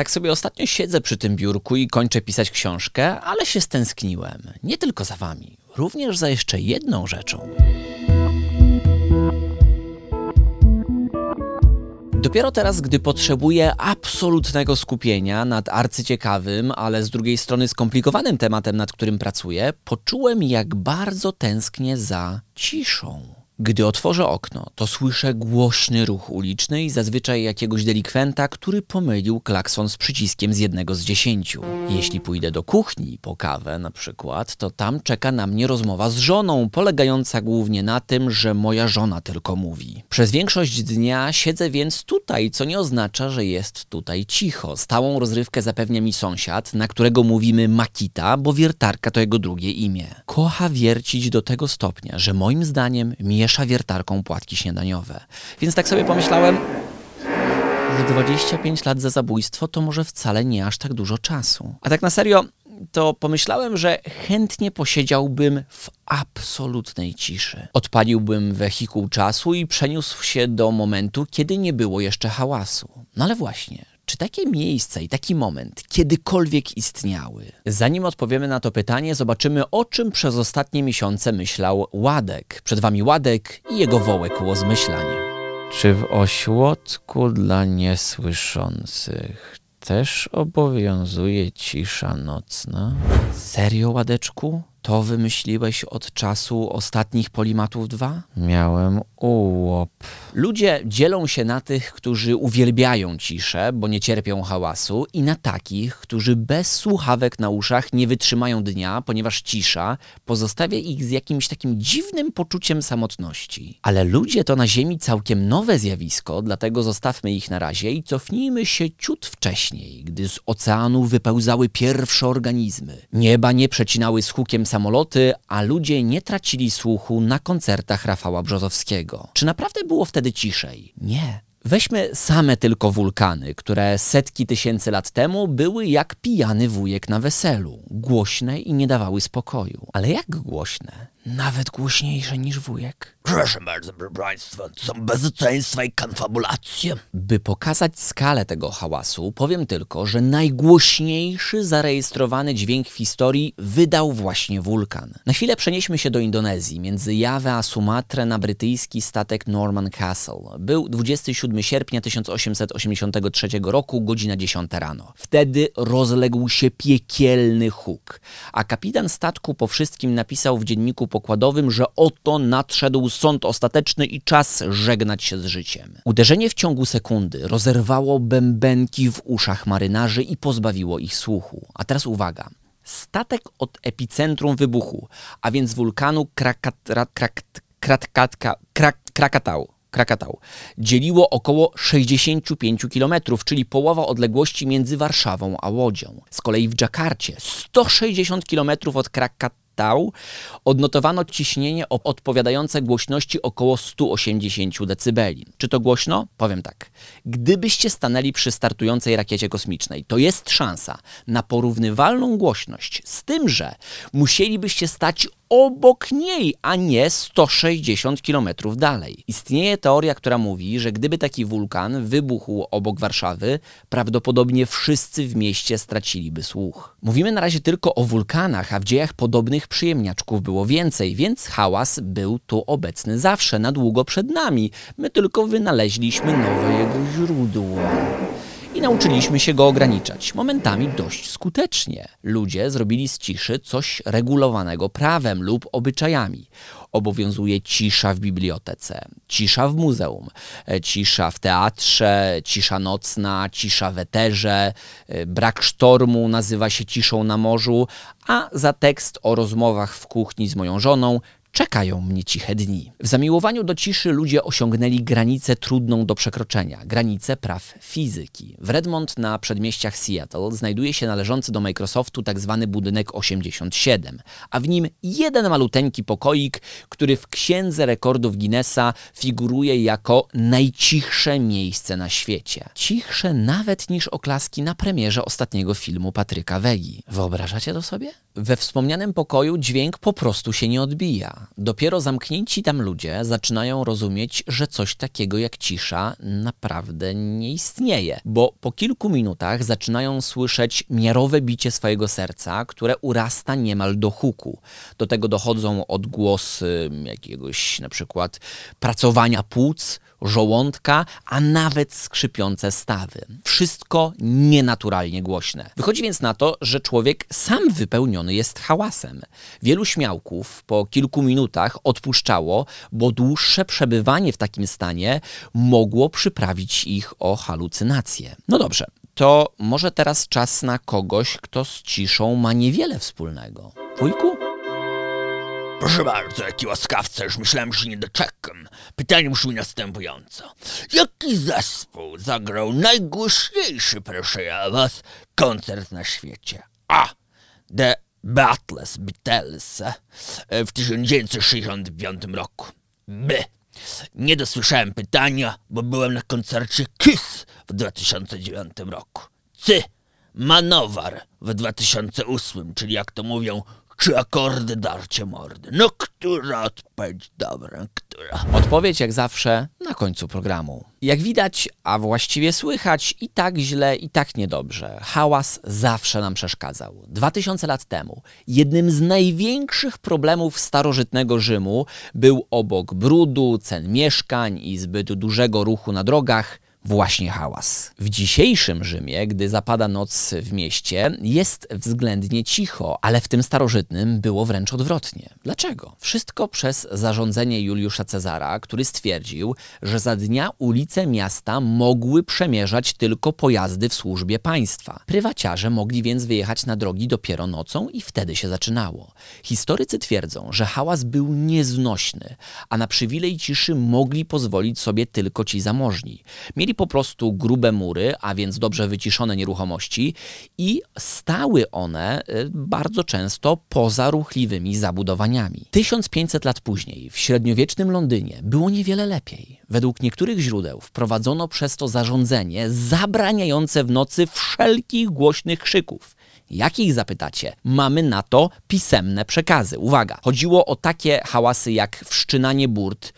Tak sobie ostatnio siedzę przy tym biurku i kończę pisać książkę, ale się stęskniłem. Nie tylko za wami, również za jeszcze jedną rzeczą. Dopiero teraz, gdy potrzebuję absolutnego skupienia nad arcyciekawym, ale z drugiej strony skomplikowanym tematem, nad którym pracuję, poczułem, jak bardzo tęsknię za ciszą. Gdy otworzę okno, to słyszę głośny ruch uliczny i zazwyczaj jakiegoś delikwenta, który pomylił klakson z przyciskiem z jednego z dziesięciu. Jeśli pójdę do kuchni po kawę na przykład, to tam czeka na mnie rozmowa z żoną, polegająca głównie na tym, że moja żona tylko mówi. Przez większość dnia siedzę więc tutaj, co nie oznacza, że jest tutaj cicho. Stałą rozrywkę zapewnia mi sąsiad, na którego mówimy Makita, bo wiertarka to jego drugie imię. Kocha wiercić do tego stopnia, że moim zdaniem miesza miesza wiertarką płatki śniadaniowe. Więc tak sobie pomyślałem, że 25 lat za zabójstwo to może wcale nie aż tak dużo czasu. A tak na serio, to pomyślałem, że chętnie posiedziałbym w absolutnej ciszy. Odpaliłbym wehikuł czasu i przeniósł się do momentu, kiedy nie było jeszcze hałasu. No ale właśnie, czy takie miejsce i taki moment kiedykolwiek istniały? Zanim odpowiemy na to pytanie, zobaczymy o czym przez ostatnie miesiące myślał Ładek. Przed wami Ładek i jego wołek łozmyślanie. Czy w ośrodku dla niesłyszących też obowiązuje cisza nocna? Serio, Ładeczku? To wymyśliłeś od czasu ostatnich Polimatów 2? Miałem ułop. Ludzie dzielą się na tych, którzy uwielbiają ciszę, bo nie cierpią hałasu, i na takich, którzy bez słuchawek na uszach nie wytrzymają dnia, ponieważ cisza pozostawia ich z jakimś takim dziwnym poczuciem samotności. Ale ludzie to na Ziemi całkiem nowe zjawisko, dlatego zostawmy ich na razie i cofnijmy się ciut wcześniej, gdy z oceanu wypełzały pierwsze organizmy. Nieba nie przecinały z hukiem samoloty, a ludzie nie tracili słuchu na koncertach Rafała Brzozowskiego. Czy naprawdę było wtedy ciszej? Nie. Weźmy same tylko wulkany, które setki tysięcy lat temu były jak pijany wujek na weselu, głośne i nie dawały spokoju. Ale jak głośne? Nawet głośniejsze niż wujek. Proszę bardzo, proszę Państwa, są bezeceństwa i konfabulacje. By pokazać skalę tego hałasu, powiem tylko, że najgłośniejszy zarejestrowany dźwięk w historii wydał właśnie wulkan. Na chwilę przenieśmy się do Indonezji, między Jawę a Sumatrę na brytyjski statek Norman Castle. Był 27 sierpnia 1883 roku, godzina 10 rano. Wtedy rozległ się piekielny huk, a kapitan statku po wszystkim napisał w dzienniku pokładowym, że oto nadszedł sąd ostateczny i czas żegnać się z życiem. Uderzenie w ciągu sekundy rozerwało bębenki w uszach marynarzy i pozbawiło ich słuchu. A teraz uwaga. Statek od epicentrum wybuchu, a więc wulkanu Krakatau, Krakatał, dzieliło około 65 km, czyli połowa odległości między Warszawą a Łodzią. Z kolei w Dżakarcie 160 km od Krakatau odnotowano ciśnienie odpowiadające głośności około 180 dB. Czy to głośno? Powiem tak. Gdybyście stanęli przy startującej rakiecie kosmicznej, to jest szansa na porównywalną głośność, z tym, że musielibyście stać obok niej, a nie 160 km dalej. Istnieje teoria, która mówi, że gdyby taki wulkan wybuchł obok Warszawy, prawdopodobnie wszyscy w mieście straciliby słuch. Mówimy na razie tylko o wulkanach, a w dziejach podobnych przyjemniaczków było więcej, więc hałas był tu obecny zawsze, na długo przed nami. My tylko wynaleźliśmy nowe jego źródło i nauczyliśmy się go ograniczać, momentami dość skutecznie. Ludzie zrobili z ciszy coś regulowanego prawem lub obyczajami. Obowiązuje cisza w bibliotece, cisza w muzeum, e, cisza w teatrze, cisza nocna, cisza w eterze, e, brak sztormu nazywa się ciszą na morzu, a za tekst o rozmowach w kuchni z moją żoną Czekają mnie ciche dni. W zamiłowaniu do ciszy ludzie osiągnęli granicę trudną do przekroczenia, granicę praw fizyki. W Redmond na przedmieściach Seattle znajduje się należący do Microsoftu tzw. Tak budynek 87, a w nim jeden maluteńki pokoik, który w księdze rekordów Guinnessa figuruje jako najcichsze miejsce na świecie. Cichsze nawet niż oklaski na premierze ostatniego filmu Patryka Wegi. Wyobrażacie to sobie? We wspomnianym pokoju dźwięk po prostu się nie odbija. Dopiero zamknięci tam ludzie zaczynają rozumieć, że coś takiego jak cisza naprawdę nie istnieje, bo po kilku minutach zaczynają słyszeć miarowe bicie swojego serca, które urasta niemal do huku. Do tego dochodzą odgłosy jakiegoś na przykład pracowania płuc, żołądka, a nawet skrzypiące stawy. Wszystko nienaturalnie głośne. Wychodzi więc na to, że człowiek sam wypełniony jest hałasem. Wielu śmiałków po kilku minutach odpuszczało, bo dłuższe przebywanie w takim stanie mogło przyprawić ich o halucynacje. No dobrze, to może teraz czas na kogoś, kto z ciszą ma niewiele wspólnego. Wujku? Proszę bardzo, jaki łaskawca, już myślałem, że nie doczekam. Pytanie brzmi następująco. Jaki zespół zagrał najgłośniejszy, proszę ja was, koncert na świecie? A. The Beatles, Beatles e, w 1965 roku. B. Nie dosłyszałem pytania, bo byłem na koncercie Kiss w 2009 roku. C. Manowar w 2008, czyli jak to mówią, czy akordy darcie mordy. No, która odpowiedź dobra, która? Odpowiedź jak zawsze na końcu programu. Jak widać, a właściwie słychać, i tak źle, i tak niedobrze. Hałas zawsze nam przeszkadzał. Dwa tysiące lat temu jednym z największych problemów starożytnego Rzymu był obok brudu, cen mieszkań i zbyt dużego ruchu na drogach właśnie hałas. W dzisiejszym Rzymie, gdy zapada noc w mieście, jest względnie cicho, ale w tym starożytnym było wręcz odwrotnie. Dlaczego? Wszystko przez zarządzenie Juliusza Cezara, który stwierdził, że za dnia ulice miasta mogły przemierzać tylko pojazdy w służbie państwa. Prywaciarze mogli więc wyjechać na drogi dopiero nocą i wtedy się zaczynało. Historycy twierdzą, że hałas był nieznośny, a na przywilej ciszy mogli pozwolić sobie tylko ci zamożni. Mieli po prostu grube mury, a więc dobrze wyciszone nieruchomości i stały one y, bardzo często poza ruchliwymi zabudowaniami. 1500 lat później, w średniowiecznym Londynie, było niewiele lepiej. Według niektórych źródeł wprowadzono przez to zarządzenie zabraniające w nocy wszelkich głośnych krzyków. Jakich zapytacie? Mamy na to pisemne przekazy. Uwaga, chodziło o takie hałasy jak wszczynanie burt,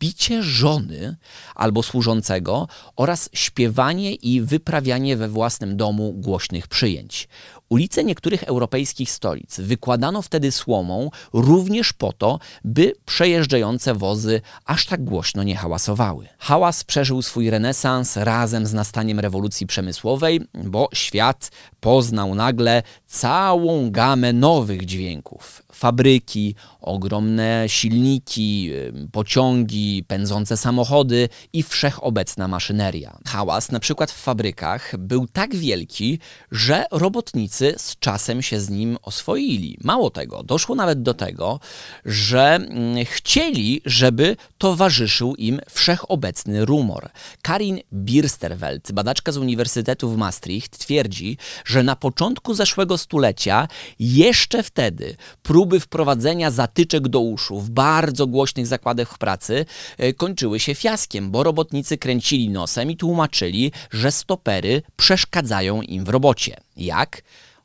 bicie żony albo służącego oraz śpiewanie i wyprawianie we własnym domu głośnych przyjęć. Ulice niektórych europejskich stolic wykładano wtedy słomą również po to, by przejeżdżające wozy aż tak głośno nie hałasowały. Hałas przeżył swój renesans razem z nastaniem rewolucji przemysłowej, bo świat poznał nagle całą gamę nowych dźwięków. Fabryki, ogromne silniki, pociągi, pędzące samochody i wszechobecna maszyneria. Hałas na przykład w fabrykach był tak wielki, że robotnicy z czasem się z nim oswoili. Mało tego, doszło nawet do tego, że mm, chcieli, żeby towarzyszył im wszechobecny rumor. Karin Birsterwelt, badaczka z Uniwersytetu w Maastricht, twierdzi, że na początku zeszłego stulecia, jeszcze wtedy, próby wprowadzenia zatyczek do uszu w bardzo głośnych zakładach pracy e, kończyły się fiaskiem, bo robotnicy kręcili nosem i tłumaczyli, że stopery przeszkadzają im w robocie. Jak?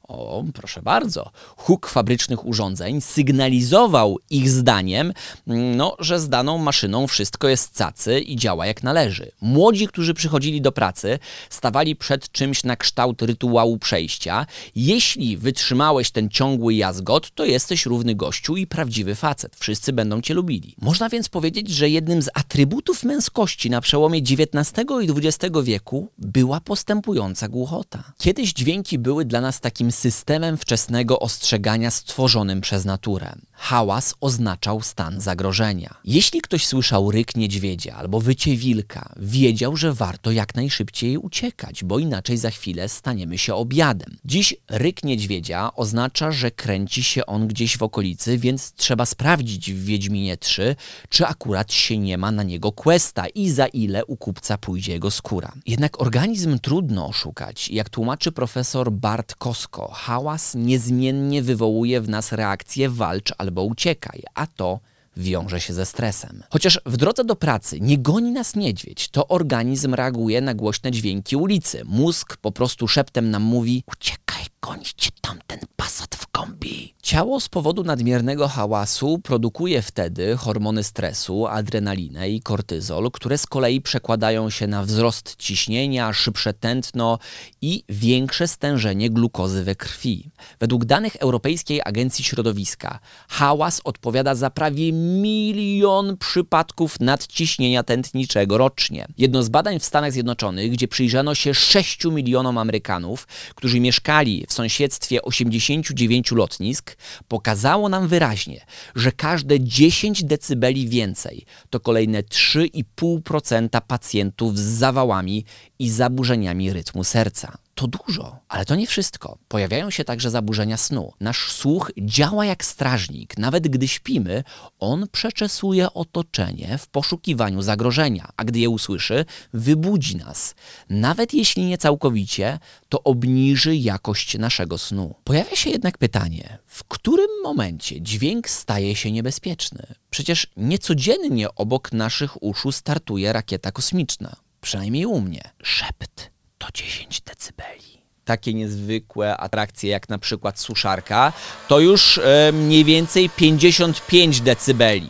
O, proszę bardzo. Huk fabrycznych urządzeń sygnalizował ich zdaniem, no, że z daną maszyną wszystko jest cacy i działa jak należy. Młodzi, którzy przychodzili do pracy, stawali przed czymś na kształt rytuału przejścia. Jeśli wytrzymałeś ten ciągły jazgot, to jesteś równy gościu i prawdziwy facet. Wszyscy będą cię lubili. Można więc powiedzieć, że jednym z atrybutów męskości na przełomie XIX i XX wieku była postępująca głuchota. Kiedyś dźwięki były dla nas takim systemem wczesnego ostrzegania stworzonym przez naturę. Hałas oznaczał stan zagrożenia. Jeśli ktoś słyszał ryk niedźwiedzia albo wycie wilka, wiedział, że warto jak najszybciej uciekać, bo inaczej za chwilę staniemy się obiadem. Dziś ryk niedźwiedzia oznacza, że kręci się on gdzieś w okolicy, więc trzeba sprawdzić w Wiedźminie 3, czy akurat się nie ma na niego questa i za ile u kupca pójdzie jego skóra. Jednak organizm trudno oszukać. Jak tłumaczy profesor Bart Kosko, hałas niezmiennie wywołuje w nas reakcję walcz albo uciekaj, a to wiąże się ze stresem. Chociaż w drodze do pracy nie goni nas niedźwiedź, to organizm reaguje na głośne dźwięki ulicy. Mózg po prostu szeptem nam mówi: Uciekaj, goni cię tamten pasat w kombi. Ciało z powodu nadmiernego hałasu produkuje wtedy hormony stresu, adrenalinę i kortyzol, które z kolei przekładają się na wzrost ciśnienia, szybsze tętno i większe stężenie glukozy we krwi. Według danych Europejskiej Agencji Środowiska hałas odpowiada za prawie milion przypadków nadciśnienia tętniczego rocznie. Jedno z badań w Stanach Zjednoczonych, gdzie przyjrzano się 6 milionom Amerykanów, którzy mieszkali w sąsiedztwie 89 lotnisk, pokazało nam wyraźnie, że każde 10 decybeli więcej to kolejne 3,5% pacjentów z zawałami i zaburzeniami rytmu serca. To dużo, ale to nie wszystko. Pojawiają się także zaburzenia snu. Nasz słuch działa jak strażnik. Nawet gdy śpimy, on przeczesuje otoczenie w poszukiwaniu zagrożenia, a gdy je usłyszy, wybudzi nas. Nawet jeśli nie całkowicie, to obniży jakość naszego snu. Pojawia się jednak pytanie, w którym momencie dźwięk staje się niebezpieczny? Przecież niecodziennie obok naszych uszu startuje rakieta kosmiczna. Przynajmniej u mnie. Szept to 10 decybeli. Takie niezwykłe atrakcje jak na przykład suszarka to już e, mniej więcej 55 decybeli.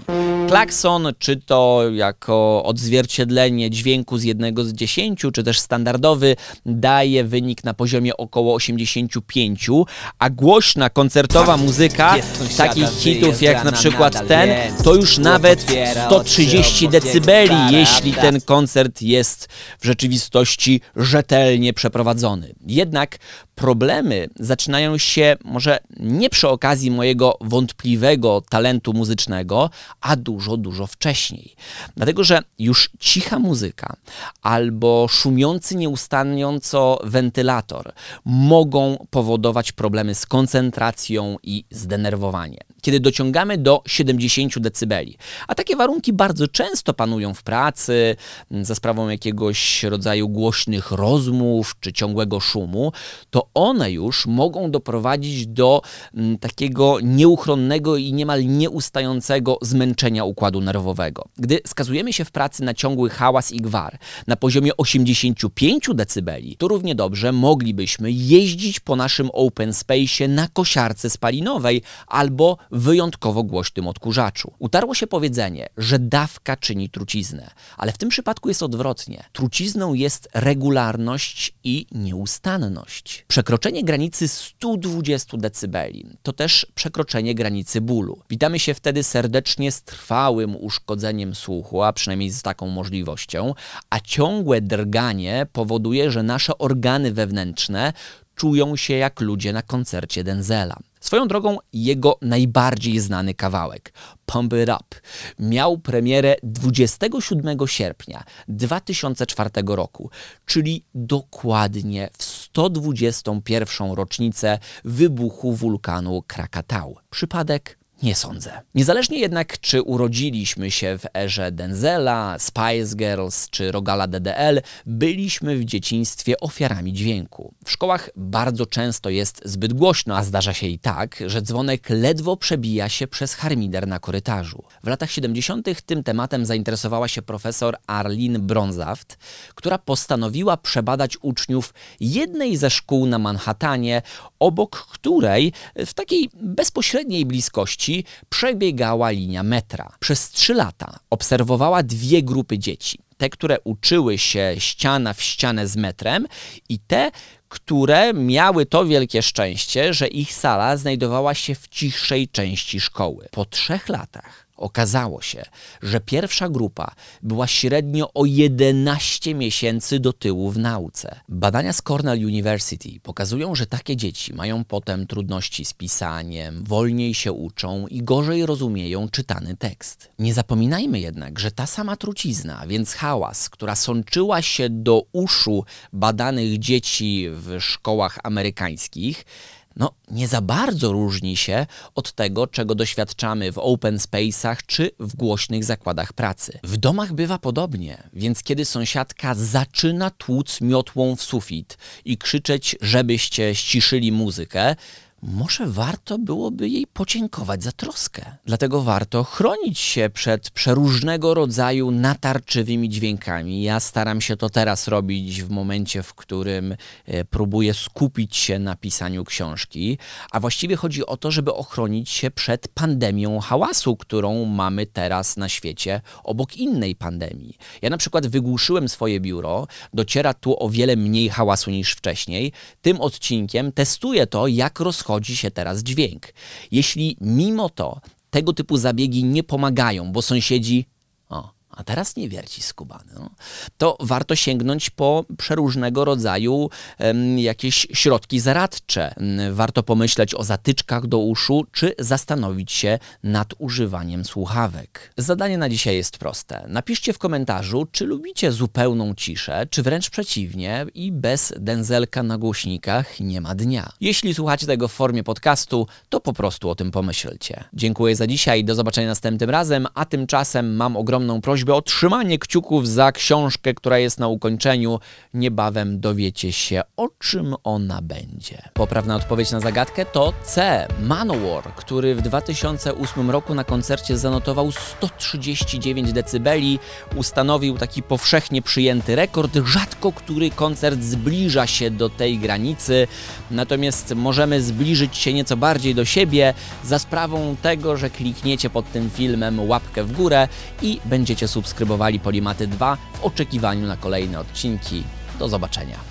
Klakson, czy to jako odzwierciedlenie dźwięku z jednego z dziesięciu, czy też standardowy, daje wynik na poziomie około 85, a głośna koncertowa muzyka takich hitów jak na przykład ten, to już nawet 130 decybeli, jeśli ten koncert jest w rzeczywistości rzetelnie przeprowadzony. Jednak back. Problemy zaczynają się może nie przy okazji mojego wątpliwego talentu muzycznego, a dużo, dużo wcześniej. Dlatego, że już cicha muzyka albo szumiący nieustająco wentylator mogą powodować problemy z koncentracją i zdenerwowaniem kiedy dociągamy do 70 dB. A takie warunki bardzo często panują w pracy, za sprawą jakiegoś rodzaju głośnych rozmów czy ciągłego szumu, to one już mogą doprowadzić do mm, takiego nieuchronnego i niemal nieustającego zmęczenia układu nerwowego. Gdy skazujemy się w pracy na ciągły hałas i gwar na poziomie 85 dB, to równie dobrze moglibyśmy jeździć po naszym open space na kosiarce spalinowej albo wyjątkowo głośnym odkurzaczu. Utarło się powiedzenie, że dawka czyni truciznę, ale w tym przypadku jest odwrotnie. Trucizną jest regularność i nieustanność. Przekroczenie granicy 120 dB to też przekroczenie granicy bólu. Witamy się wtedy serdecznie z trwałym uszkodzeniem słuchu, a przynajmniej z taką możliwością, a ciągłe drganie powoduje, że nasze organy wewnętrzne czują się jak ludzie na koncercie Denzela. Swoją drogą jego najbardziej znany kawałek, Pump It Up, miał premierę 27 sierpnia 2004 roku, czyli dokładnie w 121. rocznicę wybuchu wulkanu Krakatau. Przypadek? Nie sądzę. Niezależnie jednak, czy urodziliśmy się w erze Denzela, Spice Girls czy Rogala DDL, byliśmy w dzieciństwie ofiarami dźwięku. W szkołach bardzo często jest zbyt głośno, a zdarza się i tak, że dzwonek ledwo przebija się przez harmider na korytarzu. W latach 70. tym tematem zainteresowała się profesor Arlene Bronzaft, która postanowiła przebadać uczniów jednej ze szkół na Manhattanie, obok której w takiej bezpośredniej bliskości przebiegała linia metra. Przez trzy lata obserwowała dwie grupy dzieci. Te, które uczyły się ściana w ścianę z metrem i te, które miały to wielkie szczęście, że ich sala znajdowała się w cichszej części szkoły. Po trzech latach Okazało się, że pierwsza grupa była średnio o 11 miesięcy do tyłu w nauce. Badania z Cornell University pokazują, że takie dzieci mają potem trudności z pisaniem, wolniej się uczą i gorzej rozumieją czytany tekst. Nie zapominajmy jednak, że ta sama trucizna, więc hałas, która sączyła się do uszu badanych dzieci w szkołach amerykańskich, no nie za bardzo różni się od tego, czego doświadczamy w open space'ach czy w głośnych zakładach pracy. W domach bywa podobnie, więc kiedy sąsiadka zaczyna tłuc miotłą w sufit i krzyczeć, żebyście ściszyli muzykę, może warto byłoby jej podziękować za troskę. Dlatego warto chronić się przed przeróżnego rodzaju natarczywymi dźwiękami. Ja staram się to teraz robić w momencie, w którym e, próbuję skupić się na pisaniu książki, a właściwie chodzi o to, żeby ochronić się przed pandemią hałasu, którą mamy teraz na świecie obok innej pandemii. Ja na przykład wygłuszyłem swoje biuro, dociera tu o wiele mniej hałasu niż wcześniej. Tym odcinkiem testuję to, jak rozchodzi się teraz dźwięk. Jeśli mimo to tego typu zabiegi nie pomagają, bo sąsiedzi a teraz nie wierci skubany, no, to warto sięgnąć po przeróżnego rodzaju em, jakieś środki zaradcze. Mm, Warto pomyśleć o zatyczkach do uszu, czy zastanowić się nad używaniem słuchawek. Zadanie na dzisiaj jest proste. Napiszcie w komentarzu, czy lubicie zupełną ciszę, czy wręcz przeciwnie i bez dęzelka na głośnikach nie ma dnia. Jeśli słuchacie tego w formie podcastu, to po prostu o tym pomyślcie. Dziękuję za dzisiaj, do zobaczenia następnym razem, a tymczasem mam ogromną prośbę o trzymanie kciuków za książkę, która jest na ukończeniu. Niebawem dowiecie się, o czym ona będzie. Poprawna odpowiedź na zagadkę to C. Manowar, który w 2008 roku na koncercie zanotował 139 dB, ustanowił taki powszechnie przyjęty rekord. Rzadko który koncert zbliża się do tej granicy, natomiast możemy zbliżyć się nieco bardziej do siebie za sprawą tego, że klikniecie pod tym filmem łapkę w górę i będziecie subskrybowali Polimaty 2 w oczekiwaniu na kolejne odcinki. Do zobaczenia.